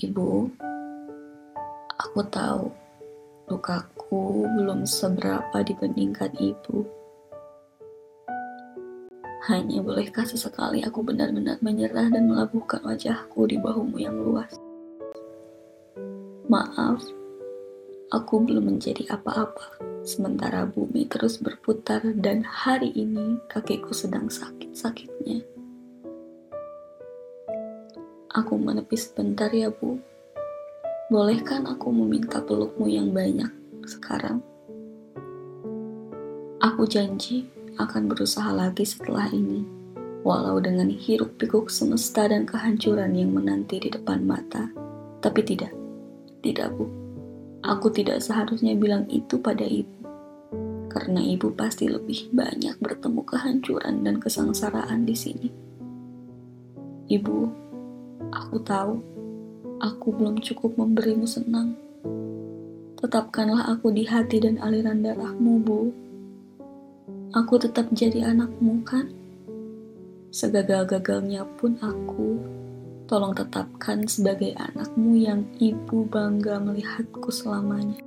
Ibu, aku tahu lukaku belum seberapa dibandingkan ibu. Hanya bolehkah sesekali aku benar-benar menyerah dan melabuhkan wajahku di bahumu yang luas? Maaf, aku belum menjadi apa-apa. Sementara bumi terus berputar dan hari ini kakiku sedang sakit-sakitnya. Aku menepi sebentar ya bu. Bolehkan aku meminta pelukmu yang banyak sekarang? Aku janji akan berusaha lagi setelah ini, walau dengan hiruk pikuk semesta dan kehancuran yang menanti di depan mata. Tapi tidak, tidak bu. Aku tidak seharusnya bilang itu pada ibu. Karena ibu pasti lebih banyak bertemu kehancuran dan kesengsaraan di sini. Ibu, Aku tahu, aku belum cukup memberimu senang. Tetapkanlah aku di hati dan aliran darahmu, Bu. Aku tetap jadi anakmu, kan? Segagal-gagalnya pun aku, tolong tetapkan sebagai anakmu yang ibu bangga melihatku selamanya.